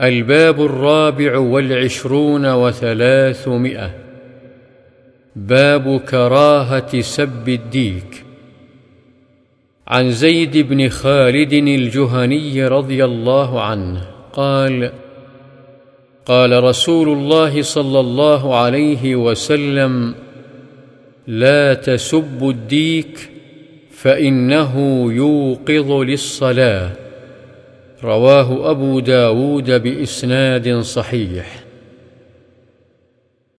الباب الرابع والعشرون وثلاثمائة. باب كراهة سب الديك. عن زيد بن خالد الجهني رضي الله عنه قال قال رسول الله صلى الله عليه وسلم لا تسبوا الديك فإنه يوقظ للصلاة. رواه أبو داود بإسناد صحيح.